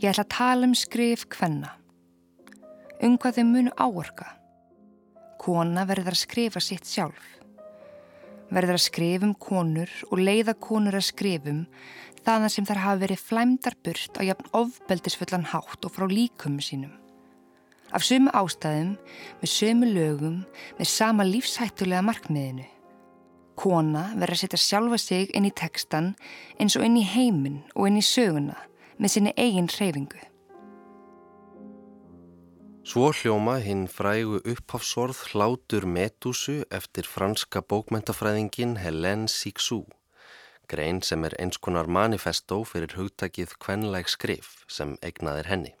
Ég ætla að tala um skrif hvenna. Um hvað þau munu áorka. Kona verður að skrifa sitt sjálf. Verður að skrifum konur og leiða konur að skrifum þaðan sem þar hafa verið flæmdar burt á jafn ofbeldisfullan hátt og frá líkumu sínum. Af sömu ástæðum, með sömu lögum, með sama lífshættulega markmiðinu. Kona verður að setja sjálfa sig inn í tekstan eins og inn í heiminn og inn í söguna með sinni eigin hreyfingu. Svo hljóma hinn frægu upphafsorð hlátur Metúsu eftir franska bókmentafræðingin Hélène Sixou, grein sem er eins konar manifestó fyrir hugtakið kvenlæg skrif sem eignaðir henni.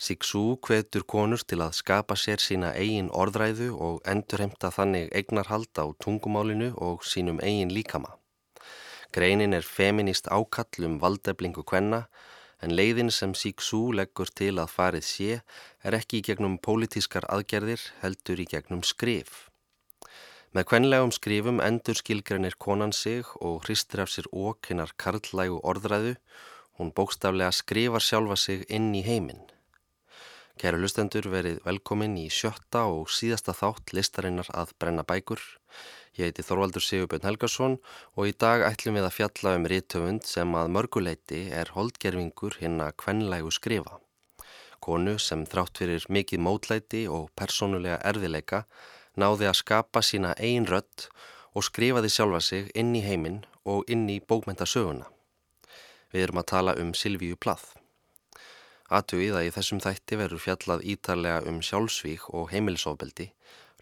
Sixou hvetur konur til að skapa sér sína eigin orðræðu og endurhemta þannig eignarhald á tungumálinu og sínum eigin líkama. Greinin er feminist ákall um valdeflingu kvenna en leiðin sem Sixou leggur til að farið sé er ekki í gegnum pólitískar aðgerðir heldur í gegnum skrif. Með kvenlegum skrifum endur skilgreinir konan sig og hristir af sér okkinnar karlægu orðræðu, hún bókstaflega skrifar sjálfa sig inn í heiminn. Kæru lustendur verið velkomin í sjötta og síðasta þátt listarinnar að brenna bækur. Ég heiti Þorvaldur Sigurbjörn Helgarsson og í dag ætlum við að fjalla um rítöfund sem að mörguleiti er holdgerfingur hinn að kvenlægu skrifa. Konu sem þrátt fyrir mikið mótlæti og persónulega erðileika náði að skapa sína ein rött og skrifaði sjálfa sig inn í heiminn og inn í bókmentasöguna. Við erum að tala um Silvíu Plath. Atugið að í þessum þætti verður fjallað ítarlega um sjálfsvík og heimilisofbeldi.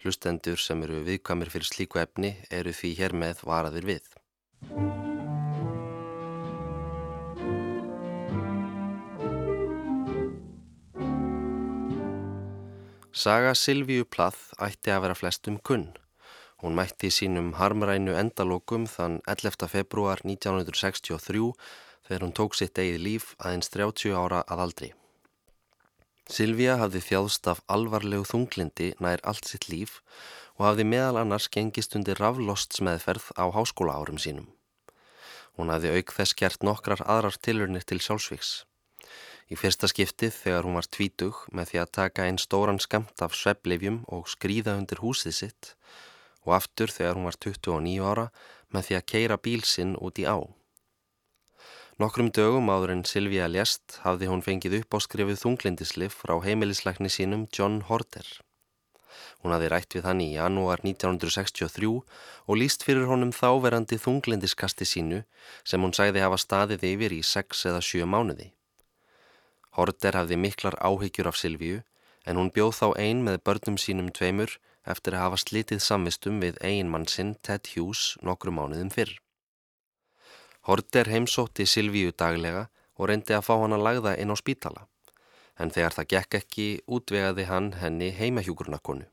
Hlustendur sem eru viðkvæmir fyrir slíku efni eru því hér með varaðir við. Saga Silvíu Plath ætti að vera flestum kunn. Hún mætti sínum harmrænu endalokum þann 11. februar 1963 þegar hún tók sitt eigið líf aðeins 30 ára að aldri. Silvíja hafði þjáðst af alvarlegu þunglindi nær allt sitt líf og hafði meðal annars gengist undir raflosts meðferð á háskóla árum sínum. Hún hafði auk þess gert nokkrar aðrar tilurnir til sjálfsvíks. Í fyrsta skiptið þegar hún var tvítug með því að taka einn stóran skamt af sveplifjum og skrýða undir húsið sitt og aftur þegar hún var 29 ára með því að keira bíl sinn út í á. Nokkrum dögum áður en Silvíja ljast hafði hún fengið upp á skrifið þunglindislif frá heimilisleikni sínum John Horter. Hún hafði rætt við hann í janúar 1963 og líst fyrir honum þáverandi þunglindiskasti sínu sem hún sæði hafa staðið yfir í 6 eða 7 mánuði. Horter hafði miklar áhyggjur af Silvíu en hún bjóð þá ein með börnum sínum tveimur eftir að hafa slitið samvistum við einmann sinn Ted Hughes nokkru mánuðum fyrr. Horter heimsótti Silvíu daglega og reyndi að fá hann að lagða inn á spítala, en þegar það gekk ekki útvegaði hann henni heimahjúgrunarkonu.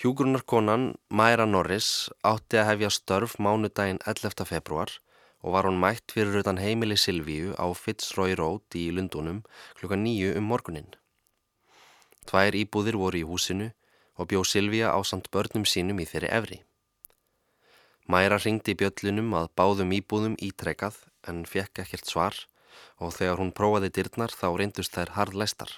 Hjúgrunarkonan Mæra Norris átti að hefja störf mánudaginn 11. februar og var hún mætt fyrir utan heimili Silvíu á Fitzroy Road í Lundunum klukka nýju um morgunin. Tvær íbúðir voru í húsinu og bjó Silvíja á samt börnum sínum í þeirri efri. Mæra ringdi bjöllunum að báðum íbúðum ítrekað en fekk ekkert svar og þegar hún prófaði dyrnar þá reyndust þær hardlæstar.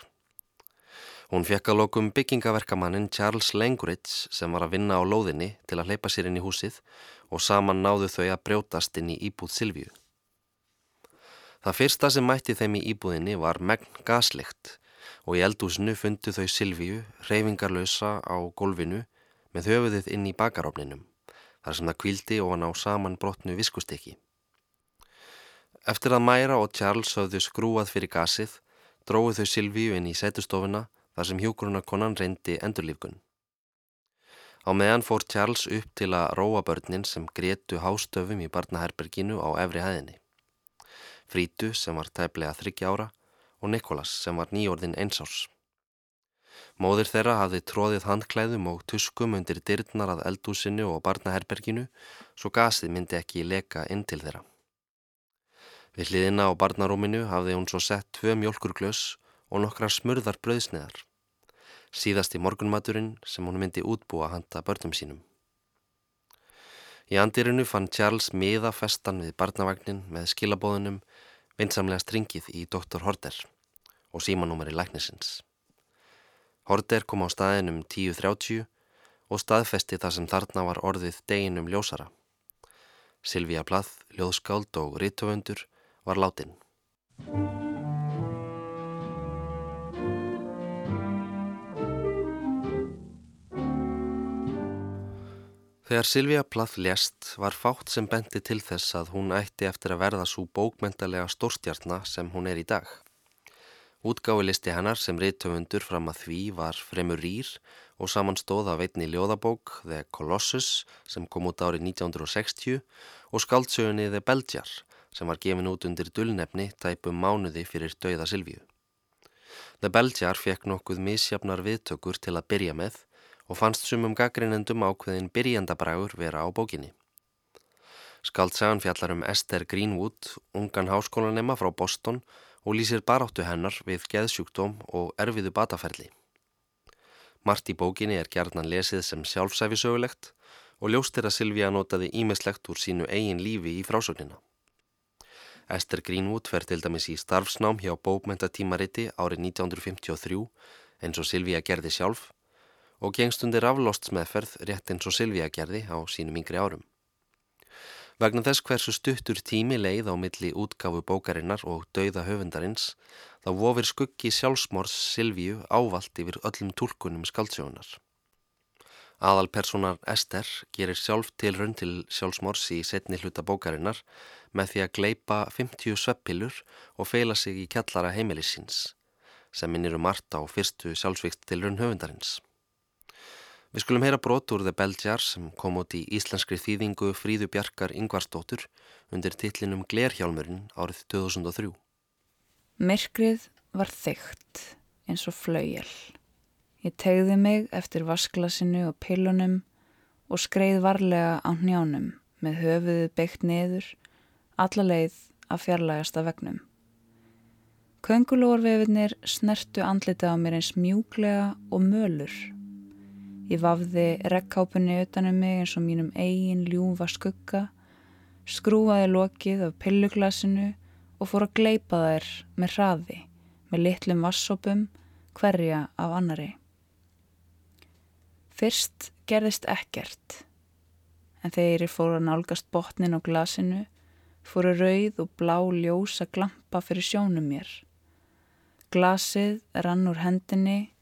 Hún fekk að lokum byggingaverkamannin Charles Langridge sem var að vinna á lóðinni til að hleypa sér inn í húsið og saman náðu þau að brjótast inn í íbúð Silvíu. Það fyrsta sem mætti þeim í íbúðinni var megn gaslikt og í eldúsinu fundu þau Silvíu reyfingarlösa á golfinu með höfuðið inn í bakarofninum þar sem það kvildi og hann á saman brotnu viskustykki. Eftir að Mæra og Charles höfðu skrúað fyrir gasið, dróðu þau Silvíu inn í setustofuna þar sem hjókurunakonan reyndi endurlífgun. Á meðan fór Charles upp til að róa börnin sem gretu hástöfum í barnaherberginu á efri hæðinni. Frítu sem var tæplega þryggja ára og Nikolas sem var nýjórðin einsárs. Móðir þeirra hafði tróðið handklæðum og tuskum undir dyrnar að eldúsinu og barnaherberginu svo gasið myndi ekki leka inn til þeirra. Við hliðina á barnarúminu hafði hún svo sett tvö mjölkurglös og nokkra smurðar bröðsneðar. Síðast í morgunmaturinn sem hún myndi útbúa handa börnum sínum. Í andirinu fann Charles miða festan við barnavagnin með skilabóðunum vinsamlega stringið í Dr. Horter og símanúmeri læknisins. Horter kom á staðinum 10.30 og staðfesti það sem þarna var orðið deginum ljósara. Silvíja Plath, ljóðskáld og rittöfundur var látin. Þegar Silvíja Plath lést var fátt sem bendi til þess að hún ætti eftir að verða svo bókmentalega stórstjarnar sem hún er í dag. Útgáfilisti hennar sem reytöfundur fram að því var fremur rýr og samanstóð af einni ljóðabók The Colossus sem kom út árið 1960 og skaldsögunni The Belgiar sem var gefin út undir dullnefni tæpum mánuði fyrir dauða Silvíu. The Belgiar fekk nokkuð misjafnar viðtökur til að byrja með og fannst sumum gaggrinendum ákveðin byrjandabrægur vera á bókinni. Skaldsagan fjallar um Esther Greenwood, ungan háskólanema frá Boston og lýsir baráttu hennar við geðsjúkdóm og erfiðu bataferli. Mart í bókinni er gerðnan lesið sem sjálfsæfisögulegt og ljóstir að Silvíja notaði ímislegt úr sínu eigin lífi í frásögnina. Esther Greenwood fer til dæmis í starfsnám hjá bókmentatímariti árið 1953 eins og Silvíja gerði sjálf og gengstundir aflostsmeðferð rétt eins og Silvíja gerði á sínum yngri árum. Vegna þess hversu stuttur tími leið á milli útgáfu bókarinnar og dauða höfundarins þá vofir skuggi sjálfsmórs Silvíu ávalt yfir öllum tólkunum skaldsjónar. Aðalpersonar Ester gerir sjálf til raun til sjálfsmórs í setni hluta bókarinnar með því að gleipa 50 sveppilur og feila sig í kjallara heimilisins sem minnir um margt á fyrstu sjálfsvíkt til raun höfundarins. Við skulum heyra brot úr The Belgiar sem kom út í íslenskri þýðingu Fríðu Bjarkar Yngvarsdóttur undir titlinum Glerhjálmurinn árið 2003. Myrkrið var þygt eins og flaugjel. Ég tegði mig eftir vasklasinu og pillunum og skreið varlega á njánum með höfuðu beitt niður, alla leið að fjarlægast af vegnum. Köngulórvefinir snertu andlita á mér eins mjúglega og mölur Ég vafði rekkápunni utanum mig eins og mínum eigin ljúfa skugga, skrúaði lokið af pilluglasinu og fór að gleipa þær með hraði, með litlum vassopum, hverja af annari. Fyrst gerðist ekkert, en ég fór að nálgast botnin á glasinu, fóru rauð og blá ljós að glampa fyrir sjónum mér. Glasið rann úr hendinni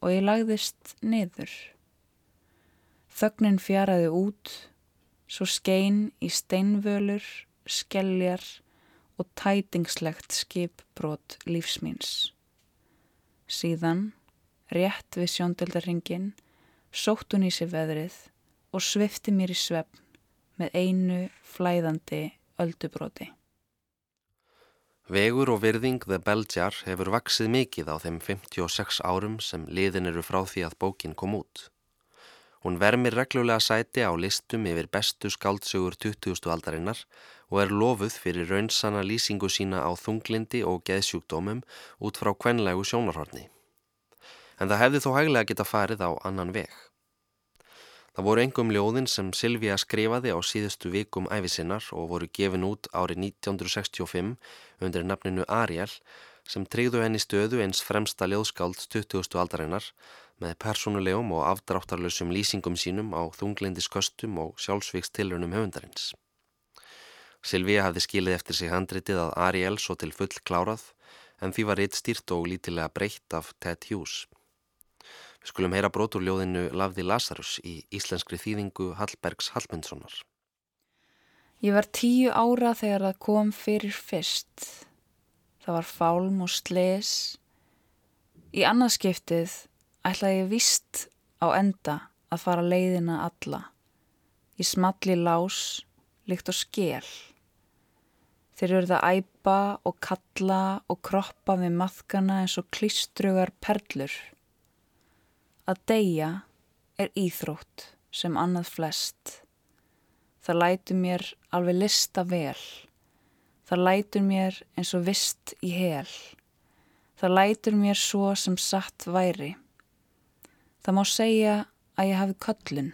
og ég lagðist niður. Þögnin fjaraði út, svo skein í steinvölur, skelljar og tætingslegt skipbrot lífsmýns. Síðan, rétt við sjóndöldarringin, sótt hún í sig veðrið og svifti mér í svefn með einu flæðandi öldubróti. Vegur og virðing The Belgiar hefur vaksið mikið á þeim 56 árum sem liðin eru frá því að bókin kom út. Hún vermir reglulega sæti á listum yfir bestu skáldsögur 20. aldarinnar og er lofuð fyrir raunsanna lýsingu sína á þunglindi og geðsjúkdómum út frá kvenlegu sjónarhorni. En það hefði þó hæglega geta farið á annan veg. Það voru engum ljóðin sem Silvíja skrifaði á síðustu vikum æfisinnar og voru gefin út árið 1965 undir nafninu Ariel sem treyðu henni stöðu eins fremsta ljóðskáld 20. aldarinnar með persónulegum og afdráttarlausum lýsingum sínum á þunglindisköstum og sjálfsvíkstilrunum höfundarins. Silvíja hafði skilið eftir sig handritið að Ariel svo til full klárað en því var eitt stýrt og lítilega breytt af Ted Hughes. Við skulum heyra brotur ljóðinu Lafði Lazarus í íslenskri þýðingu Hallbergs Hallmundssonar. Ég var tíu ára þegar það kom fyrir fyrst. Það var fálm og sles. Í annarskiptið ætlaði ég vist á enda að fara leiðina alla. Ég smalli lás, líkt og skél. Þeir eru það æpa og kalla og kroppa við maðkana eins og klistrugar perlur. Að deyja er íþrótt sem annað flest. Það lætur mér alveg lista vel. Það lætur mér eins og vist í hel. Það lætur mér svo sem satt væri. Það má segja að ég hafi köllun.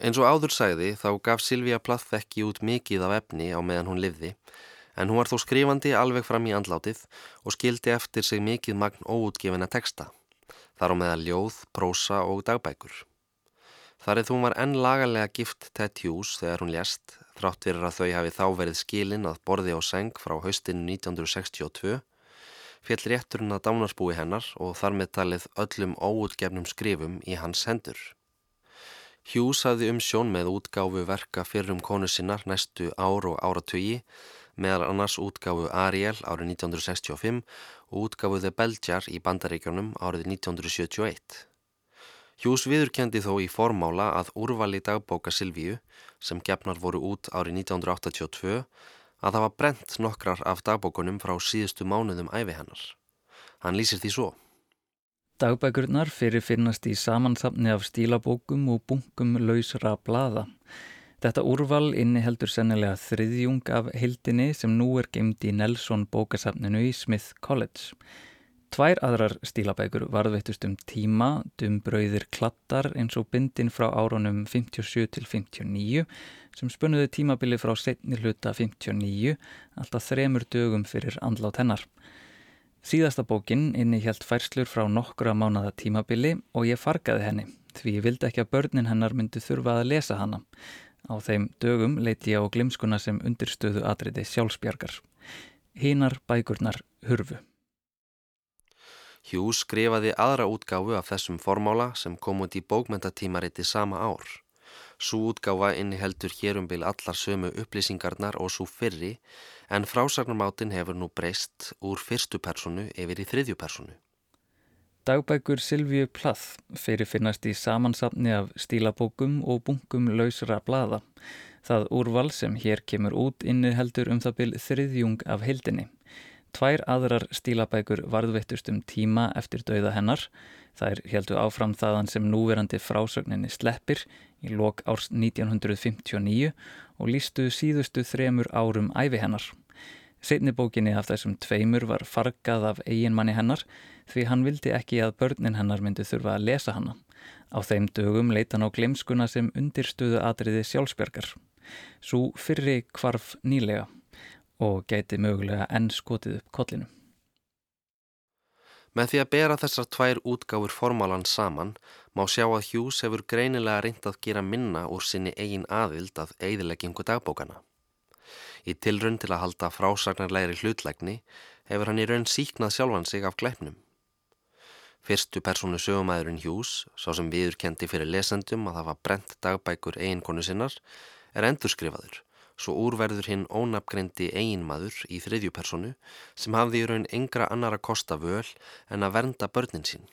Eins og áður sagði þá gaf Silvíja Plath ekki út mikið af efni á meðan hún livði en hún var þó skrifandi alveg fram í andlátið og skildi eftir sig mikið magn óútgefina texta, þar á meða ljóð, prósa og dagbækur. Þar eða hún var enn lagalega gift Ted Hughes þegar hún lést, þrátt fyrir að þau hafi þá verið skilin að borði á seng frá haustinu 1962, fjall rétturinn að dánarspúi hennar og þar með talið öllum óútgefnum skrifum í hans hendur. Hughes hafði um sjón með útgáfu verka fyrir um konu sinnar næstu ár og áratögi, meðal annars útgáfu Ariel árið 1965 og útgáfu The Beljar í Bandaríkjónum árið 1971. Hughes viðurkendi þó í formála að úrvali dagbóka Silvíu, sem gefnar voru út árið 1982, að það var brent nokkrar af dagbókunum frá síðustu mánuðum æfi hennar. Hann lýsir því svo. Dagbækurnar fyrir finnast í samansapni af stílabókum og bunkum lausra blada. Þetta úrval inniheldur sennilega þriðjung af hildinni sem nú er gemd í Nelson bókasapninu í Smith College. Tvær aðrar stílabækur varðveittust um tíma, dumbrauðir klattar eins og bindin frá árunum 57 til 59 sem spunnuði tímabili frá setni hluta 59, alltaf þremur dögum fyrir andlát hennar. Síðasta bókin inni helt færslur frá nokkura mánada tímabili og ég fargaði henni því ég vildi ekki að börnin hennar myndi þurfa að lesa hana. Á þeim dögum leiti ég á glimskuna sem undirstöðu atriði sjálfsbjargar. Hínar bækurnar hurfu. Hughes skrifaði aðra útgáfu af þessum formála sem kom út í bókmentatímariti sama ár. Sú útgáfa inniheldur hérumbil allar sömu upplýsingarnar og svo fyrri en frásagnarmátin hefur nú breyst úr fyrstu personu yfir í þriðju personu. Dagbækur Silvíu Plath fyrir finnast í samansapni af stílabókum og bunkum lausra blada. Það úrval sem hér kemur út inniheldur um það byl þriðjung af heildinni. Tvær aðrar stílabækur varðvittust um tíma eftir dauða hennar. Það er heldur áfram þaðan sem núverandi frásögninni sleppir í lok árs 1959 og lístu síðustu þremur árum æfi hennar. Setni bókinni af þessum tveimur var fargað af eiginmanni hennar því hann vildi ekki að börnin hennar myndi þurfa að lesa hanna. Á þeim dögum leita hann á glemskuna sem undirstuðu atriði sjálfsbergar. Svo fyrri kvarf nýlega og gæti mögulega enn skotið upp kollinu. Með því að bera þessar tvær útgáfur formálan saman má sjá að Hughes hefur greinilega reynd að gera minna úr sinni eigin aðild að eigðileggingu dagbókana. Í tilrun til að halda frásagnarlegri hlutlegni hefur hann í raun síknað sjálfan sig af gleipnum. Fyrstu personu sögumæðurinn Hughes, sá sem viður kendi fyrir lesendum að það var brent dagbækur eiginkonu sinnar, er endurskrifaður svo úrverður hinn ónafngrendi eiginmaður í þriðjupersonu sem hafði í raun engra annara kosta völ en að vernda börnin sín.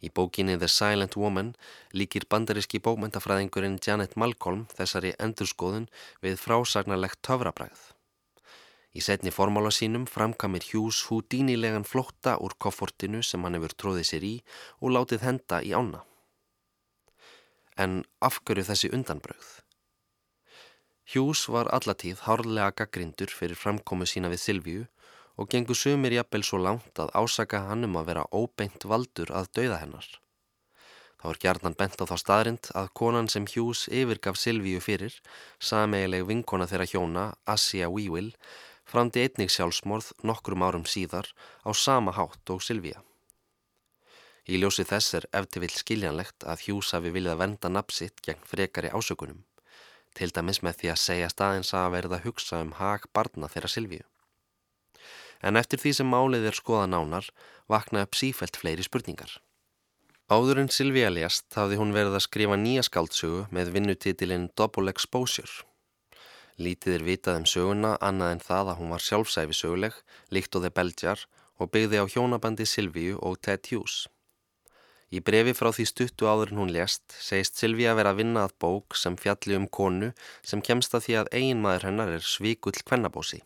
Í bókinni The Silent Woman líkir bandaríski bókmyndafræðingurinn Janet Malcolm þessari endurskoðun við frásagnarlegt töfrabræð. Í setni formála sínum framkamir Hughes húdínilegan flótta úr koffortinu sem hann hefur tróðið sér í og látið henda í ána. En afgöru þessi undanbröð? Hughes var allatíð hárlega gaggrindur fyrir framkomu sína við Silvíu og gengur sumir jafnvel svo langt að ásaka hann um að vera óbeint valdur að dauða hennar. Þá er gjarnan bent á þá staðrind að konan sem Hughes yfirgaf Silvíu fyrir, sameigileg vinkona þeirra hjóna, Assia Weevil, framdi einnig sjálfsmorð nokkrum árum síðar á sama hátt og Silvíu. Í ljósi þess er eftir vill skiljanlegt að Hughes hafi viljað venda napsitt gegn frekari ásökunum til dæmis með því að segja staðins að verða að hugsa um hag barna þeirra Silvíu. En eftir því sem málið er skoða nánar, vakna upp sífælt fleiri spurningar. Áður en Silvíu lést hafði hún verið að skrifa nýja skáldsögu með vinnutitilinn Double Exposure. Lítið er vitað um söguna annað en það að hún var sjálfsæfi söguleg, líkt og þeir belgjar og byggði á hjónabandi Silvíu og Ted Hughes. Í brefi frá því stuttu áður en hún lést segist Silvíja vera að vinna að bók sem fjalli um konu sem kemst að því að eiginmaður hennar er svíkull kvennabósi.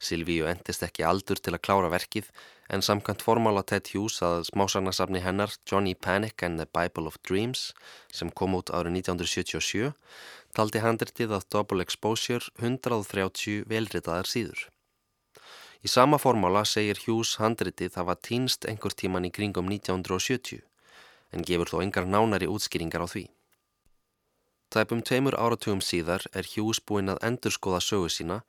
Silvíju endist ekki aldur til að klára verkið en samkvæmt formála Ted Hughes að smásagnasafni hennar Johnny Panic and the Bible of Dreams sem kom út árið 1977 taldi handritið að Double Exposure 130 velritaðar síður. Í sama formála segir Hughes handritið hafa týnst einhver tíman í kringum 1970 en gefur þó engar nánari útskýringar á því. Tæpum tveimur áratugum síðar er Hughes búinn að endurskoða sögu sína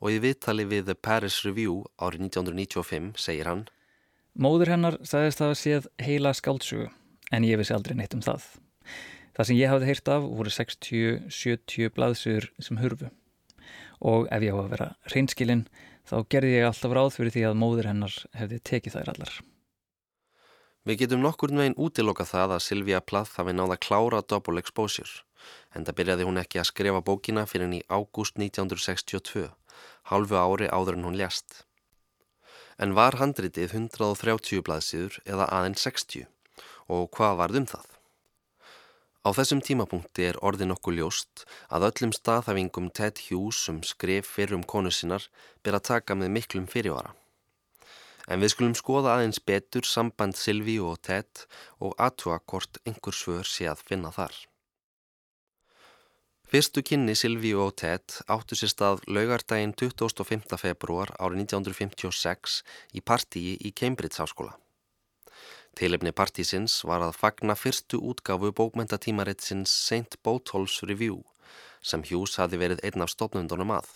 og í viðtali við The Paris Review árið 1995 segir hann Móður hennar sagðist að það séð heila skáldsögu en ég vissi aldrei neitt um það. Það sem ég hafði heyrt af voru 60-70 blaðsögur sem hurfu og ef ég á að vera reynskilinn þá gerði ég alltaf ráð fyrir því að móður hennar hefði tekið þær allar. Við getum nokkur veginn útiloka það að Silvia Plath hafi náða klára double exposure en það byrjaði hún ekki að skrifa bókina fyrir henni í ágúst 1962, halvu ári áður en hún ljast. En var handritið 130 blaðsíður eða aðeins 60 og hvað varð um það? Á þessum tímapunkti er orðin okkur ljóst að öllum staðhæfingum Ted Hughes um skrif fyrir um konu sinnar byrja að taka með miklum fyrirvara. En við skulum skoða aðeins betur samband Silvi og Ted og aðtúa hvort einhver svör sé að finna þar. Fyrstu kynni Silvíu og Ted áttu sér stað laugardaginn 25. februar árið 1956 í partíi í Cambridge háskóla. Tilefni partísins var að fagna fyrstu útgafu bókmentatímaritsins St. Botolph's Review sem Hughes hafi verið einn af stofnundunum að.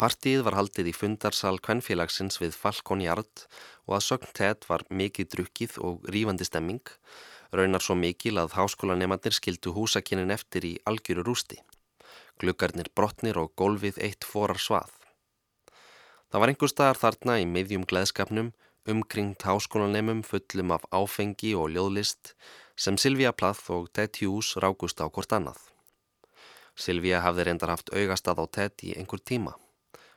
Partíið var haldið í fundarsal kvennfélagsins við Falcon Yard og að sögn Ted var mikið drukkið og rífandi stemming raunar svo mikil að háskólanemandir skildu húsakynnin eftir í algjöru rústi. Gluggarnir brotnir og gólfið eitt forar svað. Það var einhver staðar þarna í miðjum gleðskapnum, umkringt háskólanemum fullum af áfengi og ljóðlist sem Silvíja Plath og Ted Hughes rákust á hvort annað. Silvíja hafði reyndar haft augastað á Ted í einhver tíma.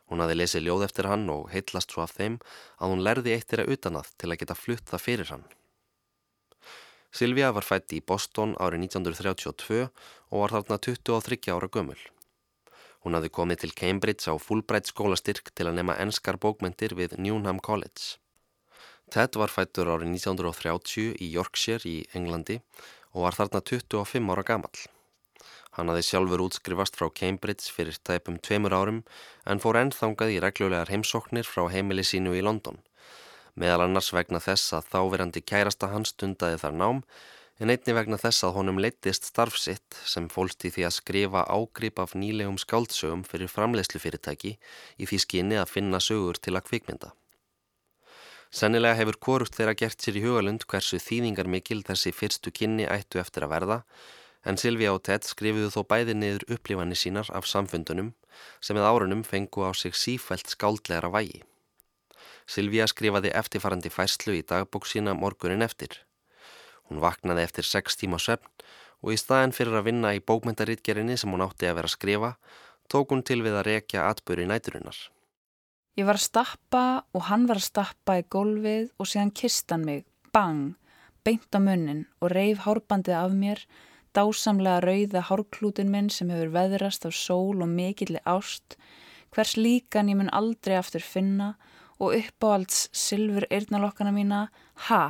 Hún hafði lesið ljóð eftir hann og heitlast svo af þeim að hún lærði eitt þeirra utanað til að geta flutt það fyrir hann. Silvija var fætt í Boston árið 1932 og var þarna 23 ára gömul. Hún hafði komið til Cambridge á Fulbright skólastyrk til að nema enskar bókmyndir við Newnham College. Ted var fættur árið 1930 í Yorkshire í Englandi og var þarna 25 ára gamal. Hann hafði sjálfur útskrifast frá Cambridge fyrir tæpum tveimur árum en fór ennþangað í reglulegar heimsóknir frá heimili sínu í London meðal annars vegna þess að þáverandi kærasta hans stundaði þar nám en einni vegna þess að honum leittist starfsitt sem fólst í því að skrifa ágrip af nýlegum skáldsögum fyrir framleiðslufyrirtæki í því skinni að finna sögur til að kvikmynda. Sennilega hefur koruft þeirra gert sér í hugalund hversu þýðingar mikil þessi fyrstu kynni ættu eftir að verða en Silvíja og Ted skrifuðu þó bæði niður upplifanir sínar af samfundunum sem með árunum fengu á sig sífælt skáldlegra vægi. Silvíja skrifaði eftirfarandi fæslu í dagbók sína morgunin eftir. Hún vaknaði eftir sex tíma söfn og í staðin fyrir að vinna í bókmyndaritgerinni sem hún átti að vera að skrifa, tók hún til við að rekja atbyrju næturinnar. Ég var að stappa og hann var að stappa í gólfið og síðan kistan mig, bang, beint á munnin og reif hárbandið af mér, dásamlega rauða hárklútin minn sem hefur veðrast af sól og mikilli ást, hvers líkan ég mun aldrei aftur finna og uppáhalds sylfur eirnalokkana mína, ha,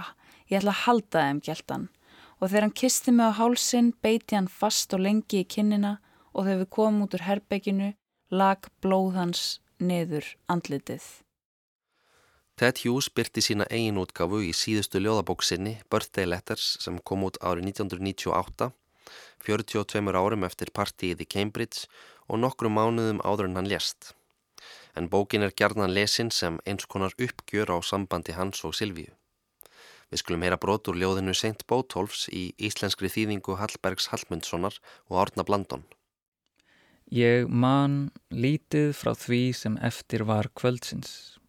ég ætla að halda þeim gæltan. Og þegar hann kisti mig á hálsin, beiti hann fast og lengi í kinnina og þegar við komum út úr herbygginu, lag blóð hans niður andlitið. Ted Hughes byrti sína eigin útgafu í síðustu ljóðabóksinni Birthday Letters sem kom út árið 1998, 42 árum eftir partíið í Cambridge og nokkru mánuðum áður en hann lést en bókin er gerðan lesin sem eins konar uppgjör á sambandi hans og Silvíu. Við skulum heyra brotur ljóðinu St. Bótolfs í íslenskri þýðingu Hallbergs Hallmundssonar og Árna Blandon. Ég man lítið frá því sem eftir var kvöldsins.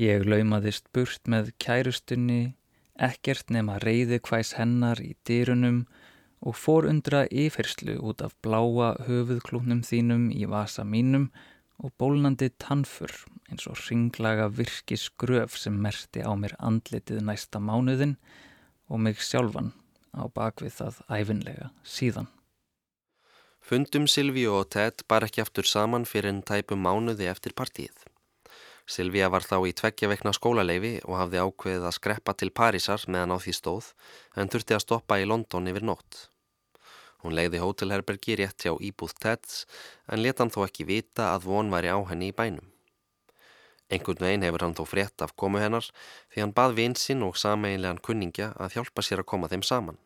Ég laumaðist burt með kærustunni, ekkert nema reyði hvæs hennar í dýrunum og fór undra yfirslu út af bláa höfuðklúnum þínum í vasa mínum og bólnandi tannfur eins og ringlaga virki skröf sem merti á mér andlitið næsta mánuðin og mig sjálfan á bakvið það æfinlega síðan. Fundum Silvíu og Ted bar ekki aftur saman fyrir en tæpum mánuði eftir partíið. Silvíja var þá í tveggja vekna skólaleifi og hafði ákveðið að skreppa til Parísar meðan á því stóð en þurfti að stoppa í London yfir nótt. Hún leiði hótelherbergi rétt hjá Íbúð Teds en let hann þó ekki vita að von væri á henni í bænum. Engun veginn hefur hann þó frétt af komu hennar því hann bað vinsinn og sameinlegan kunningja að hjálpa sér að koma þeim saman.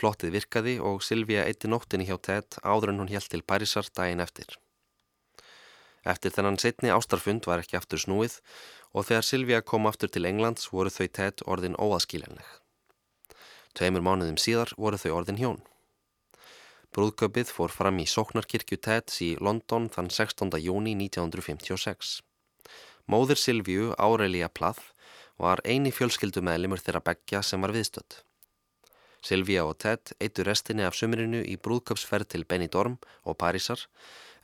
Plottið virkaði og Silvíja eitti nóttinni hjá Ted áður en hún helt til Parísar daginn eftir. Eftir þennan setni ástarfund var ekki aftur snúið og þegar Silvíja kom aftur til Englands voru þau Ted orðin óaskílenleg. Tveimur mánuðum síðar voru þau orðin hjón. Brúðköpið fór fram í Sóknarkirkju Teds í London þann 16. júni 1956. Móður Silvíu, Áreilía Plath, var eini fjölskyldumælimur þeirra begja sem var viðstödd. Silvíja og Ted eittu restinni af sumrinu í brúðköpsferð til Benidorm og Parísar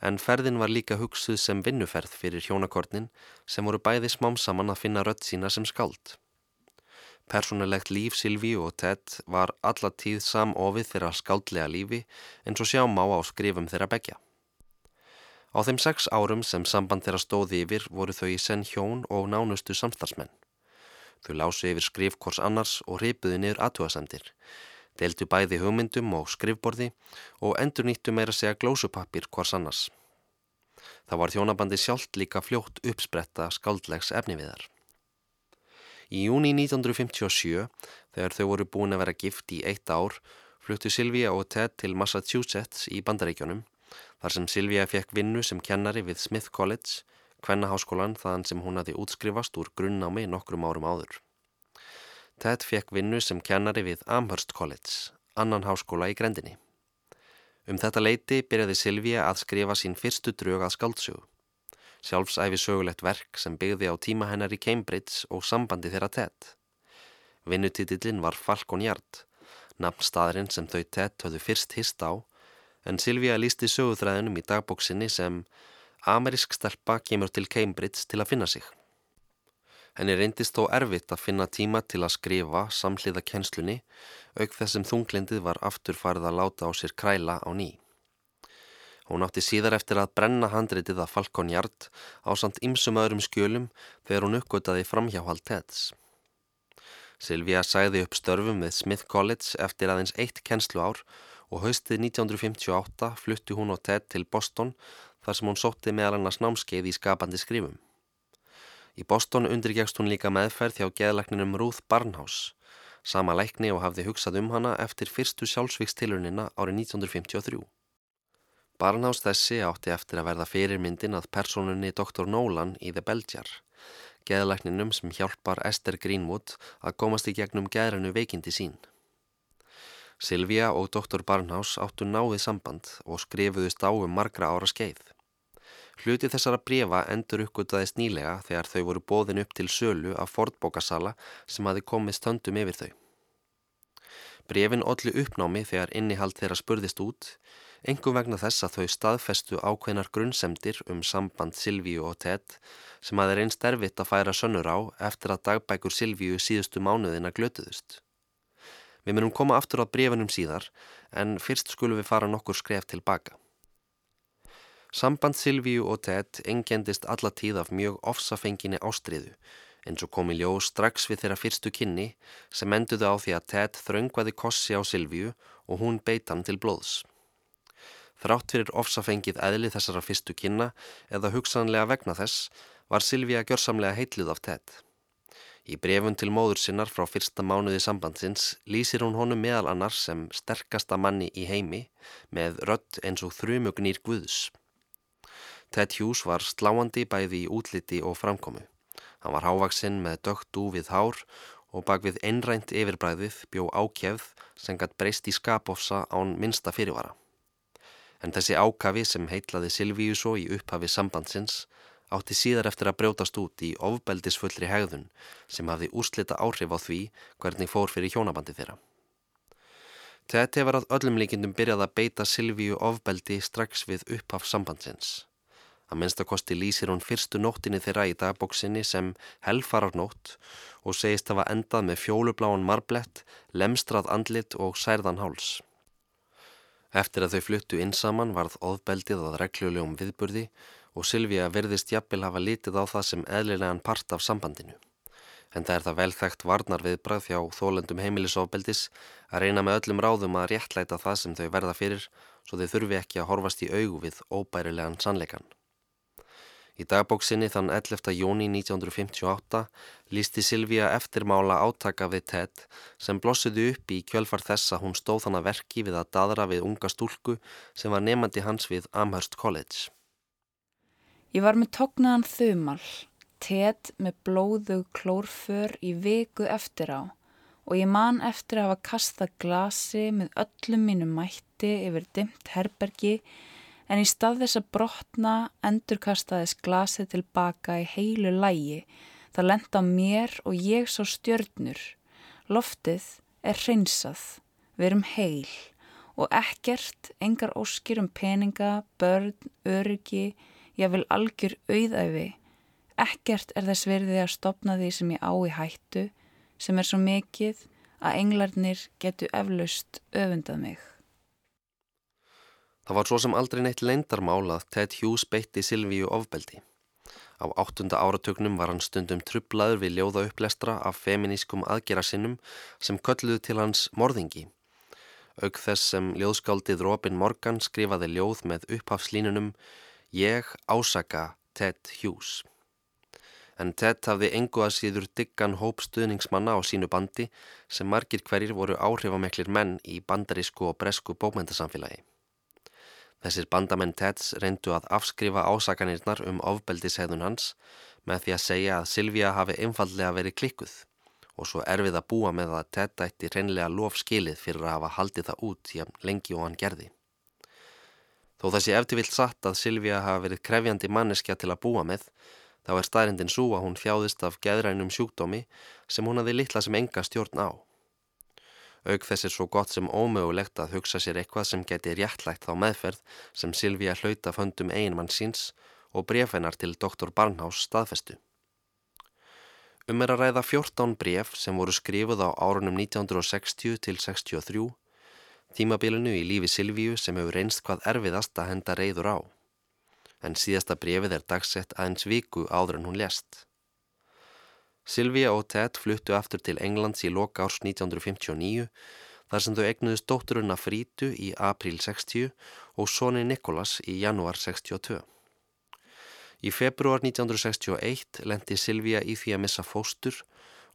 en ferðin var líka hugsuð sem vinnuferð fyrir hjónakornin sem voru bæði smám saman að finna rött sína sem skald. Personulegt líf Silvíu og Ted var alla tíð samofið þeirra skaldlega lífi eins og sjá má á skrifum þeirra begja. Á þeim sex árum sem samband þeirra stóði yfir voru þau í senn hjón og nánustu samstagsmenn. Þau lásu yfir skrif hvors annars og ripuðu niður aðtúasendir Deildu bæði hugmyndum og skrifborði og endur nýttu meira segja glósupappir hvors annars. Það var þjónabandi sjálft líka fljótt uppspretta skaldlegs efniviðar. Í júni 1957, þegar þau voru búin að vera gift í eitt ár, fluttu Silvíja og Ted til Massachusetts í bandaríkjónum, þar sem Silvíja fekk vinnu sem kennari við Smith College, kvennaháskólan þaðan sem hún hafi útskrifast úr grunnámi nokkrum árum áður. Ted fekk vinnu sem kennari við Amherst College, annan háskóla í grendinni. Um þetta leiti byrjaði Silvíja að skrifa sín fyrstu drög að skaldsögu. Sjálfsæfi sögulegt verk sem byggði á tíma hennar í Cambridge og sambandi þeirra Ted. Vinnutitillin var Falcon Yard, nafnstaðurinn sem þau Ted höfðu fyrst hist á, en Silvíja lísti söguþræðinum í dagbóksinni sem Amerisk stelpa kemur til Cambridge til að finna sig. Henni reyndist þó erfitt að finna tíma til að skrifa samhliða kjenslunni auk þessum þunglindið var aftur farið að láta á sér kræla á ný. Hún átti síðar eftir að brenna handritið að Falcon Yard á samt ymsum öðrum skjölum þegar hún uppgötaði framhjáhald Teds. Silvíja sæði upp störfum við Smith College eftir aðeins eitt kennslu ár og haustið 1958 flutti hún og Ted til Boston þar sem hún sótti meðal annars námskeið í skapandi skrifum. Í Boston undirgegst hún líka meðferð hjá geðlækninum Ruth Barnhouse, sama lækni og hafði hugsað um hana eftir fyrstu sjálfsvíkstilunina árið 1953. Barnhouse þessi átti eftir að verða fyrirmyndin að personunni Dr. Nolan í The Belgiar, geðlækninum sem hjálpar Esther Greenwood að komast í gegnum geðranu veikindi sín. Silvia og Dr. Barnhouse áttu náðið samband og skrifuðust á um margra ára skeið. Hluti þessara brefa endur uppgötaðist nýlega þegar þau voru bóðin upp til sölu af fordbókasala sem hafi komið stöndum yfir þau. Brefin ollu uppnámi þegar innihald þeirra spurðist út, engum vegna þess að þau staðfestu ákveðnar grunnsemdir um samband Silvíu og Ted sem hafi reynst erfitt að færa sönnur á eftir að dagbækur Silvíu síðustu mánuðina glötuðust. Við munum koma aftur á brefinum síðar en fyrst skulum við fara nokkur skref tilbaka. Samband Silvíu og Ted engendist alla tíð af mjög ofsafenginni ástriðu eins og kom í ljó strax við þeirra fyrstu kynni sem enduðu á því að Ted þraungvaði kossi á Silvíu og hún beit hann til blóðs. Þrátt fyrir ofsafengið eðli þessara fyrstu kynna eða hugsanlega vegna þess var Silvíu gjörsamlega heitluð af Ted. Í brefun til móður sinnar frá fyrsta mánuði sambandsins lýsir hún honum meðal annars sem sterkasta manni í heimi með rött eins og þrjumugnýr Guðs. Ted Hughes var sláandi bæði í útliti og framkomu. Hann var hávaksinn með dögt dúfið hár og bak við einrænt yfirbræðið bjó ákjefð sem gætt breyst í skapofsa án minsta fyrirvara. En þessi ákafi sem heitlaði Silvíu svo í upphafi sambandsins átti síðar eftir að brjótast út í ofbeldisfullri hegðun sem hafði úrslita áhrif á því hvernig fór fyrir hjónabandi þeirra. Ted hefur að öllum líkindum byrjað að beita Silvíu ofbeldi strax við upphaf sambandsins. Að minnstakosti lýsir hún fyrstu nóttinni þeirra í dagbóksinni sem helfararnótt og segist hafa endað með fjólubláan marblett, lemstrað andlit og særðan háls. Eftir að þau fluttu inn saman varð óðbeldið að reglulegum viðburði og Silvíja verðist jafnvel hafa litið á það sem eðlilegan part af sambandinu. En það er það velþægt varnar viðbrað þjá þólendum heimilisofbeldis að reyna með öllum ráðum að réttlæta það sem þau verða fyrir svo þau þurfi ekki að horfast í augu við óbærilegan sannleikan. Í dagbóksinni þann 11. jóni 1958 lísti Silvíja eftirmála átaka við Ted sem blossuði upp í kjölfar þess að hún stóð þann að verki við að dadra við unga stúlku sem var nefandi hans við Amherst College. Ég var með tóknaðan þumal, Ted með blóðu klórför í viku eftir á og ég man eftir að hafa kastað glasi með öllum mínu mætti yfir dimt herbergi en í stað þess að brotna endurkastaðis glasið tilbaka í heilu lægi. Það lenda mér og ég svo stjörnur. Loftið er hreinsað, við erum heil og ekkert, engar óskir um peninga, börn, öryggi, ég vil algjör auðæfi. Ekkert er þess verðið að stopna því sem ég á í hættu, sem er svo mikið að englarnir getu eflaust öfundað mig. Það var svo sem aldrei neitt leindarmál að Ted Hughes beitti Silvíu ofbeldi. Á áttunda áratögnum var hann stundum trublaður við ljóða upplestra af feminískum aðgerasinnum sem kölluðu til hans morðingi. Aug þess sem ljóðskáldið Robin Morgan skrifaði ljóð með upphafslínunum Ég ásaka Ted Hughes. En Ted hafði engu að síður diggan hóp stuðningsmanna á sínu bandi sem margir hverjir voru áhrifameklir menn í bandarísku og bresku bókmæntasamfélagi. Þessir bandamenn Teds reyndu að afskrifa ásakanirnar um ofbeldishegðun hans með því að segja að Silvíja hafi einfallega verið klikkuð og svo erfið að búa með að Ted ætti reynlega lof skilið fyrir að hafa haldið það út hjá lengi og hann gerði. Þó þessi eftir vilt satt að Silvíja hafa verið krefjandi manneskja til að búa með þá er staðrindin svo að hún þjáðist af geðrænum sjúkdómi sem hún hafi litla sem enga stjórn á. Aug þess er svo gott sem ómögulegt að hugsa sér eitthvað sem geti réttlægt þá meðferð sem Silvíja hlauta föndum einmann síns og brefennar til doktor Barnhás staðfestu. Um er að ræða 14 bref sem voru skrifuð á árunum 1960 til 63, tímabilinu í lífi Silvíu sem hefur reynst hvað erfiðast að henda reyður á. En síðasta brefið er dagsett aðeins viku áður en hún lest. Silvíja og Ted fluttu aftur til Englands í loka árs 1959 þar sem þau egnuðist dótturuna Frítu í april 60 og soni Nikolas í januar 62. Í februar 1961 lendi Silvíja í því að missa fóstur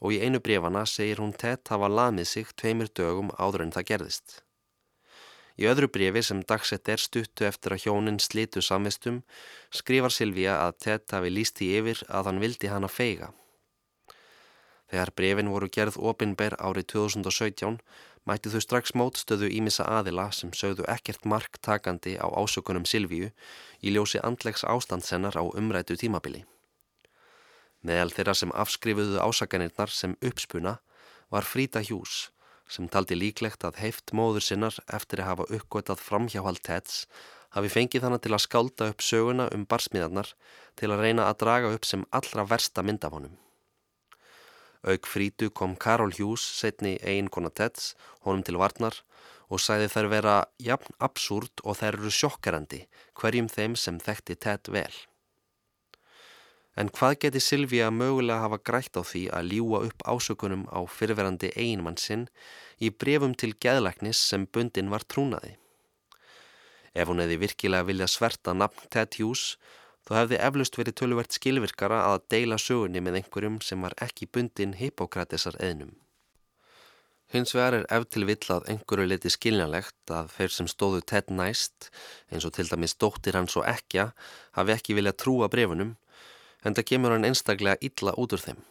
og í einu brefana segir hún Ted hafa lamið sig tveimur dögum áður en það gerðist. Í öðru brefi sem dagsett er stuttu eftir að hjónin slitu samvistum skrifar Silvíja að Ted hafi líst í yfir að hann vildi hana feiga. Þegar brefin voru gerð opinber árið 2017 mætti þau strax mótstöðu ímissa aðila sem sögðu ekkert mark takandi á ásökunum Silvíu í ljósi andlegs ástandsennar á umrætu tímabili. Meðal þeirra sem afskrifuðu ásakanirnar sem uppspuna var Fríta Hjús sem taldi líklegt að heift móður sinnar eftir að hafa uppgötað framhjáhald Teds hafi fengið hana til að skálda upp söguna um barsmiðarnar til að reyna að draga upp sem allra versta myndafónum. Aug frítu kom Karol Hughes, setni eiginkona Teds, honum til varnar og sæði þær vera jafn absúrt og þær eru sjokkerandi hverjum þeim sem þekkti Ted vel. En hvað geti Silvíja mögulega hafa grætt á því að ljúa upp ásökunum á fyrverandi eiginmann sinn í brefum til geðlæknis sem bundin var trúnaði? Ef hún hefði virkilega viljað sverta nafn Ted Hughes Þó hefði eflust verið töluvert skilvirkara að deila sögunni með einhverjum sem var ekki bundin Hippokratisar eðnum. Hins vegar er eftir vill að einhverju liti skiljanlegt að þeir sem stóðu tett næst, eins og til dæmis dóttir hans og ekja, hafi ekki viljað trúa brefunum, en það kemur hann einstaklega illa út úr þeim.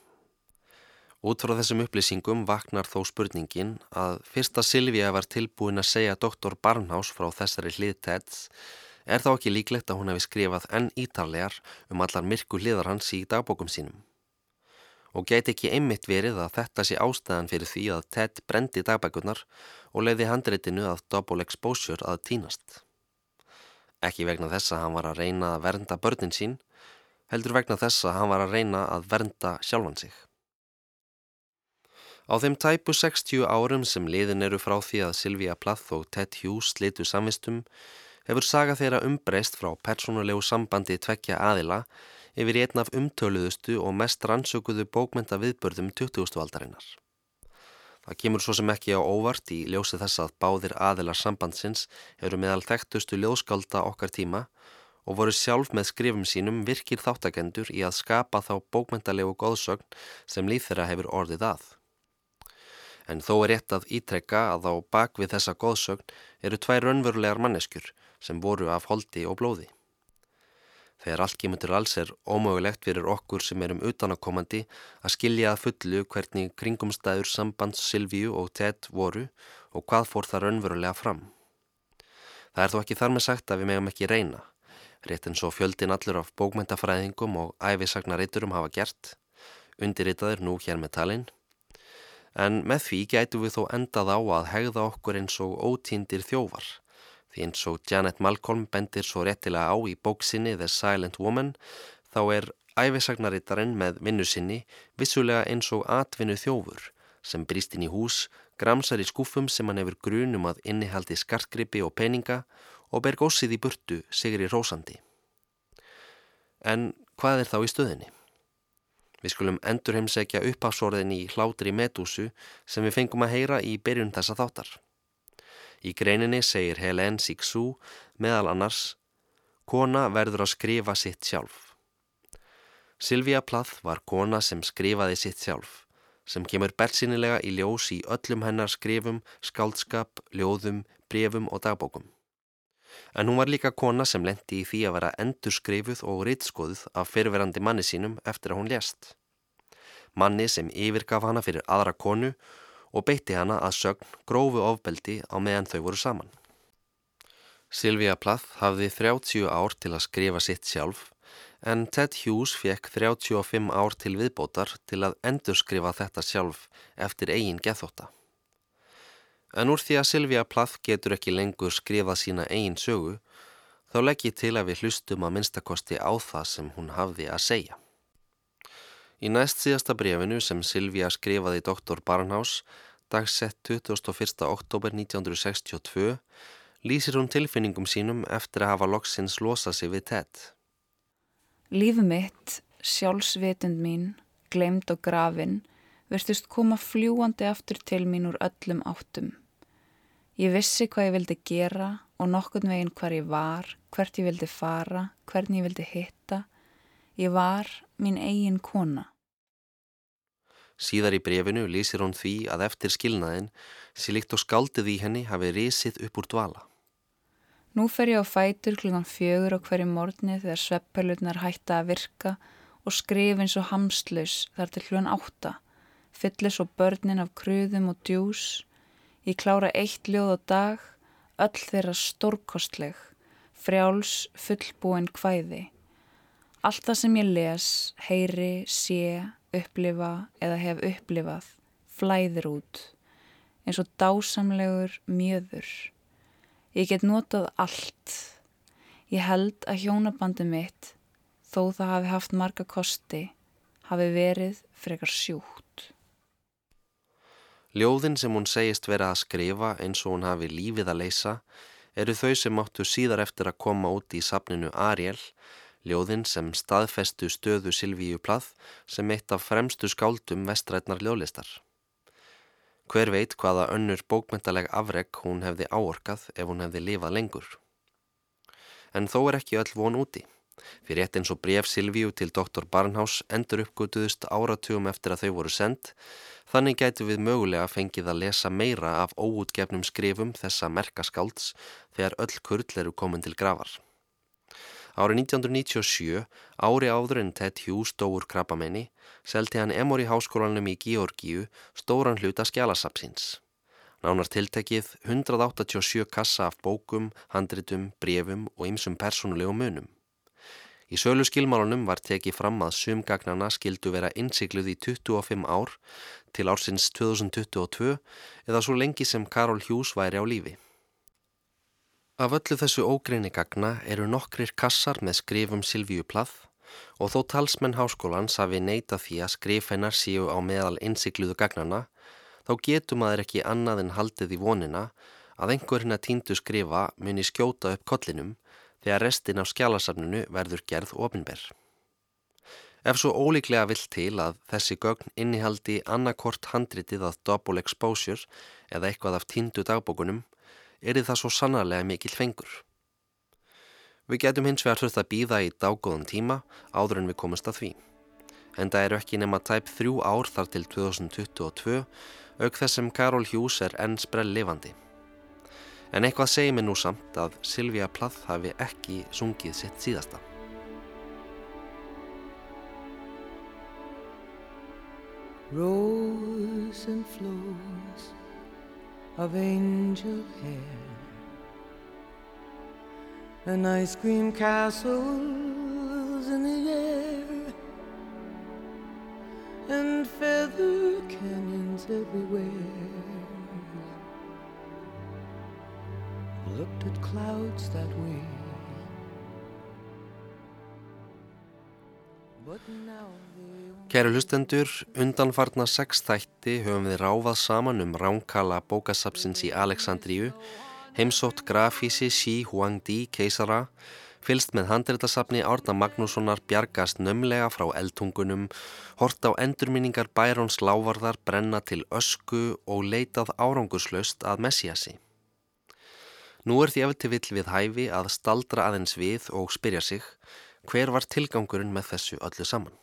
Út frá þessum upplýsingum vaknar þó spurningin að fyrsta Silvíja var tilbúin að segja doktor Barnhás frá þessari hlið Tedds er þá ekki líklegt að hún hefði skrifað enn ítarlegar um allar myrku hliðar hans í dagbókum sínum. Og gæti ekki einmitt verið að þetta sé ástæðan fyrir því að Ted brendi dagbækurnar og leiði handreitinu að double exposure að týnast. Ekki vegna þess að hann var að reyna að vernda börnin sín, heldur vegna þess að hann var að reyna að vernda sjálfan sig. Á þeim tæpu 60 árum sem liðin eru frá því að Sylvia Plath og Ted Hughes slitu samvistum hefur saga þeirra umbreyst frá persónulegu sambandi tvekja aðila yfir einn af umtöluðustu og mest rannsökuðu bókmynda viðbörðum 20. aldarinnar. Það kemur svo sem ekki á óvart í ljósi þess að báðir aðilar sambandsins eru meðal þekktustu ljóðskálda okkar tíma og voru sjálf með skrifum sínum virkir þáttakendur í að skapa þá bókmyndalegu góðsögn sem líð þeirra hefur orðið að. En þó er rétt að ítrekka að á bakvið þessa góðsögn eru tvær raunverulegar manneskjur sem voru af holdi og blóði. Þegar allt kemur til alls er ómögulegt fyrir okkur sem erum utanakomandi að skilja að fullu hvernig kringumstæður sambands Silvíu og Ted voru og hvað fór það raunverulega fram. Það er þó ekki þar með sagt að við megum ekki reyna, rétt eins og fjöldin allur af bókmyndafræðingum og æfisagnariturum hafa gert, undirritaður nú hér með talinn, en með því gætu við þó endað á að hegða okkur eins og ótíndir þjóvar Því eins og Janet Malcolm bendir svo réttilega á í bóksinni The Silent Woman þá er æfisagnarittarinn með vinnu sinni vissulega eins og atvinnu þjófur sem brýst inn í hús, gramsar í skúfum sem hann hefur grunum að innihaldi skartgripi og peninga og ber gósið í burtu sigri rósandi. En hvað er þá í stöðinni? Við skulum endur heimsækja uppafsórðin í hlátri medúsu sem við fengum að heyra í byrjun þessa þáttar. Í greininni segir Helen Sixu meðal annars Kona verður að skrifa sitt sjálf. Silvia Plath var kona sem skrifaði sitt sjálf, sem kemur berðsinilega í ljós í öllum hennar skrifum, skáldskap, ljóðum, brefum og dagbókum. En hún var líka kona sem lendi í því að vera endurskrifuð og rittskoðuð af fyrirverandi manni sínum eftir að hún lést. Manni sem yfirgaf hana fyrir aðra konu og beitti hana að sögn grófu ofbeldi á meðan þau voru saman. Silvia Plath hafði 30 ár til að skrifa sitt sjálf en Ted Hughes fekk 35 ár til viðbótar til að endurskrifa þetta sjálf eftir eigin gethóta. En úr því að Silvia Plath getur ekki lengur skrifað sína eigin sögu þá legg ég til að við hlustum að minnstakosti á það sem hún hafði að segja. Í næst síðasta brefinu sem Silvia skrifaði Dr. Barnhouse dagsett 21. oktober 1962 lýsir hún tilfinningum sínum eftir að hafa loksins losað sig við Ted. Líf mitt, sjálfsvitund mín, glemd og grafin, verðist koma fljúandi aftur til mín úr öllum áttum. Ég vissi hvað ég vildi gera og nokkurn veginn hvar ég var, hvert ég vildi fara, hvern ég vildi hitta. Ég var mín eigin kona. Síðar í brefinu lýsir hún því að eftir skilnaðin sé líkt og skaldið í henni hafi risið upp úr dvala. Nú fer ég á fætur klukkan fjögur á hverju morgni þegar sveppelurnar hætta að virka og skrif eins og hamslaus þar til klukkan átta. Fyllir svo börnin af kruðum og djús. Ég klára eitt ljóð á dag, öll þeirra stórkostleg, frjáls fullbúin hvæði. Allt það sem ég les, heyri, sé, upplifa eða hef upplifað flæðir út eins og dásamlegur mjöður. Ég get notað allt. Ég held að hjónabandi mitt, þó það hafi haft marga kosti, hafi verið frekar sjúkt. Ljóðin sem hún segist vera að skrifa eins og hún hafi lífið að leysa eru þau sem áttu síðar eftir að koma út í sapninu Ariel ljóðin sem staðfestu stöðu Silvíu Plath sem eitt af fremstu skáldum vestrætnar ljóðlistar. Hver veit hvaða önnur bókmyndaleg afreg hún hefði áorkað ef hún hefði lifað lengur. En þó er ekki öll von úti. Fyrir eitt eins og bref Silvíu til Dr. Barnhouse endur uppgötuðust áratugum eftir að þau voru sendt, þannig gætu við mögulega fengið að lesa meira af óútgefnum skrifum þessa merkaskálds þegar öll kurl eru komin til gravar. Árið 1997, ári áður en Ted Hughes dóur krabbamenni, selti hann Emory háskólanum í Georgíu stóran hluta skjálasapsins. Nánar tiltekið 187 kassa af bókum, handritum, brefum og ymsum persónulegum munum. Í sölu skilmálunum var tekið fram að sumgagnana skildu vera innsikluð í 25 ár til ársins 2022 eða svo lengi sem Karol Hughes væri á lífi. Af öllu þessu ógreini gagna eru nokkrir kassar með skrifum Silvíu Plath og þó talsmenn háskólans hafi neita því að skrif hennar síu á meðal innsikluðu gagnana þá getur maður ekki annað en haldið í vonina að einhverjina tíndu skrifa muni skjóta upp kollinum þegar restin af skjálasafnunu verður gerð ofinberð. Ef svo ólíklega vill til að þessi gögn innihaldi annarkort handritið að double exposure eða eitthvað af tíndu dagbókunum er það svo sannarlega mikil fengur. Við getum hins vegar þurft að býða í dágóðan tíma áður en við komumst að því. En það eru ekki nema tæp þrjú ár þar til 2022 auk þess sem Karol Hughes er enn sprell lifandi. En eitthvað segir mér nú samt að Silvija Plath hafi ekki sungið sitt síðasta. Rose and flows of angel hair and ice cream castles in the air and feather canyons everywhere. Looked at clouds that way. But now they Kæru hlustendur, undanfarna sex þætti höfum við ráfað saman um ránkala bókasapsins í Aleksandríu, heimsótt grafísi Xi Huangdi keisara, fylst með handreitasafni Árna Magnússonar bjargast nömlega frá eldtungunum, hort á endurminningar Bærons lávarðar brenna til ösku og leitað árangurslaust að Messiasi. Nú er því eftir vill við hæfi að staldra aðeins við og spyrja sig hver var tilgangurinn með þessu öllu saman.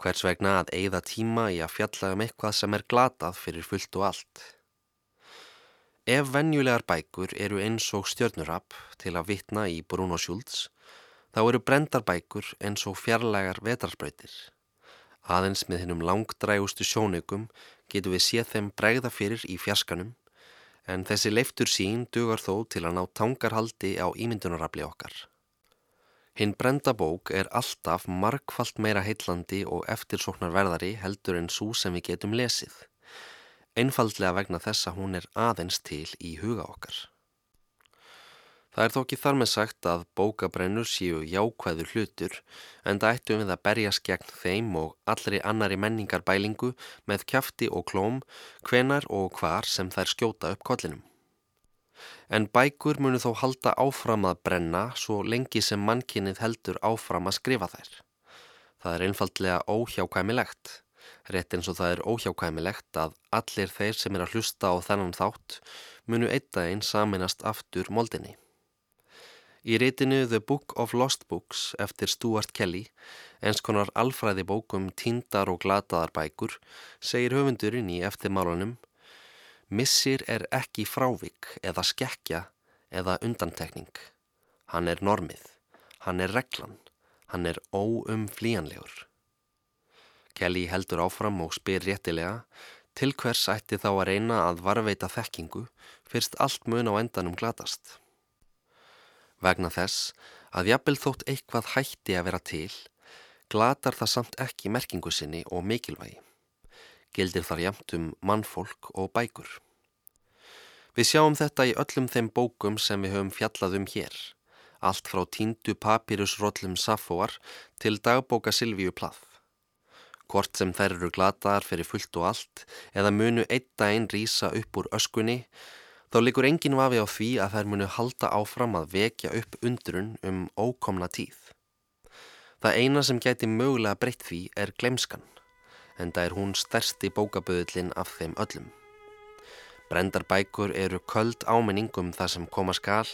Hvers vegna að eigða tíma í að fjalla um eitthvað sem er glatað fyrir fullt og allt. Ef venjulegar bækur eru eins og stjörnurapp til að vitna í Bruno Schultz, þá eru brendar bækur eins og fjarlægar vetrarspröytir. Aðeins með hennum langdrægustu sjónaukum getur við séð þeim bregða fyrir í fjarskanum, en þessi leiftur sín dugar þó til að ná tangarhaldi á ímyndunarafli okkar. Hinn brenda bók er alltaf markvallt meira heitlandi og eftirsóknarverðari heldur en svo sem við getum lesið. Einfaldlega vegna þess að hún er aðeins til í huga okkar. Það er þó ekki þar með sagt að bókabrennur séu jákvæður hlutur en það ættum við að berjast gegn þeim og allri annari menningar bælingu með kjafti og klóm hvenar og hvar sem þær skjóta upp kollinum. En bækur munu þó halda áfram að brenna svo lengi sem mannkinnið heldur áfram að skrifa þær. Það er einfaldlega óhjákvæmilegt. Rétt eins og það er óhjákvæmilegt að allir þeir sem er að hlusta á þennan þátt munu eitt aðeins saminast aftur moldinni. Í reytinu The Book of Lost Books eftir Stuart Kelly, eins konar alfræði bókum tíndar og glataðar bækur, segir höfundurinn í eftirmálunum Missir er ekki frávik eða skekkja eða undantekning. Hann er normið, hann er reglan, hann er óumflíjanlegur. Kelly heldur áfram og spyr réttilega til hvers ætti þá að reyna að varveita þekkingu fyrst allt mun á endanum glatast. Vegna þess að jafnvel þótt eitthvað hætti að vera til, glatar það samt ekki merkingu sinni og mikilvægi. Gildir þar jamt um mannfólk og bækur. Við sjáum þetta í öllum þeim bókum sem við höfum fjallað um hér, allt frá tíndu papírusróllum Safóar til dagbóka Silvíu Plath. Hvort sem þær eru glataðar fyrir fullt og allt eða munu eitt daginn rýsa upp úr öskunni, þá likur engin vafi á því að þær munu halda áfram að vekja upp undrun um ókomna tíð. Það eina sem gæti mögulega breytt því er glemskan, en það er hún stærsti bókaböðlinn af þeim öllum. Brendar bækur eru köld áminningum það sem koma skal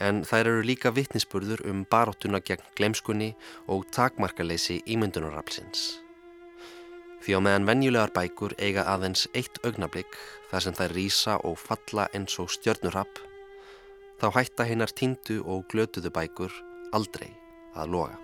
en þær eru líka vittnisspurður um baróttuna gegn glemskunni og takmarkaleysi ímyndunarrapsins. Því á meðan venjulegar bækur eiga aðeins eitt augnablík þar sem þær rýsa og falla eins og stjörnurrapp, þá hætta hinnar tindu og glötuðu bækur aldrei að loga.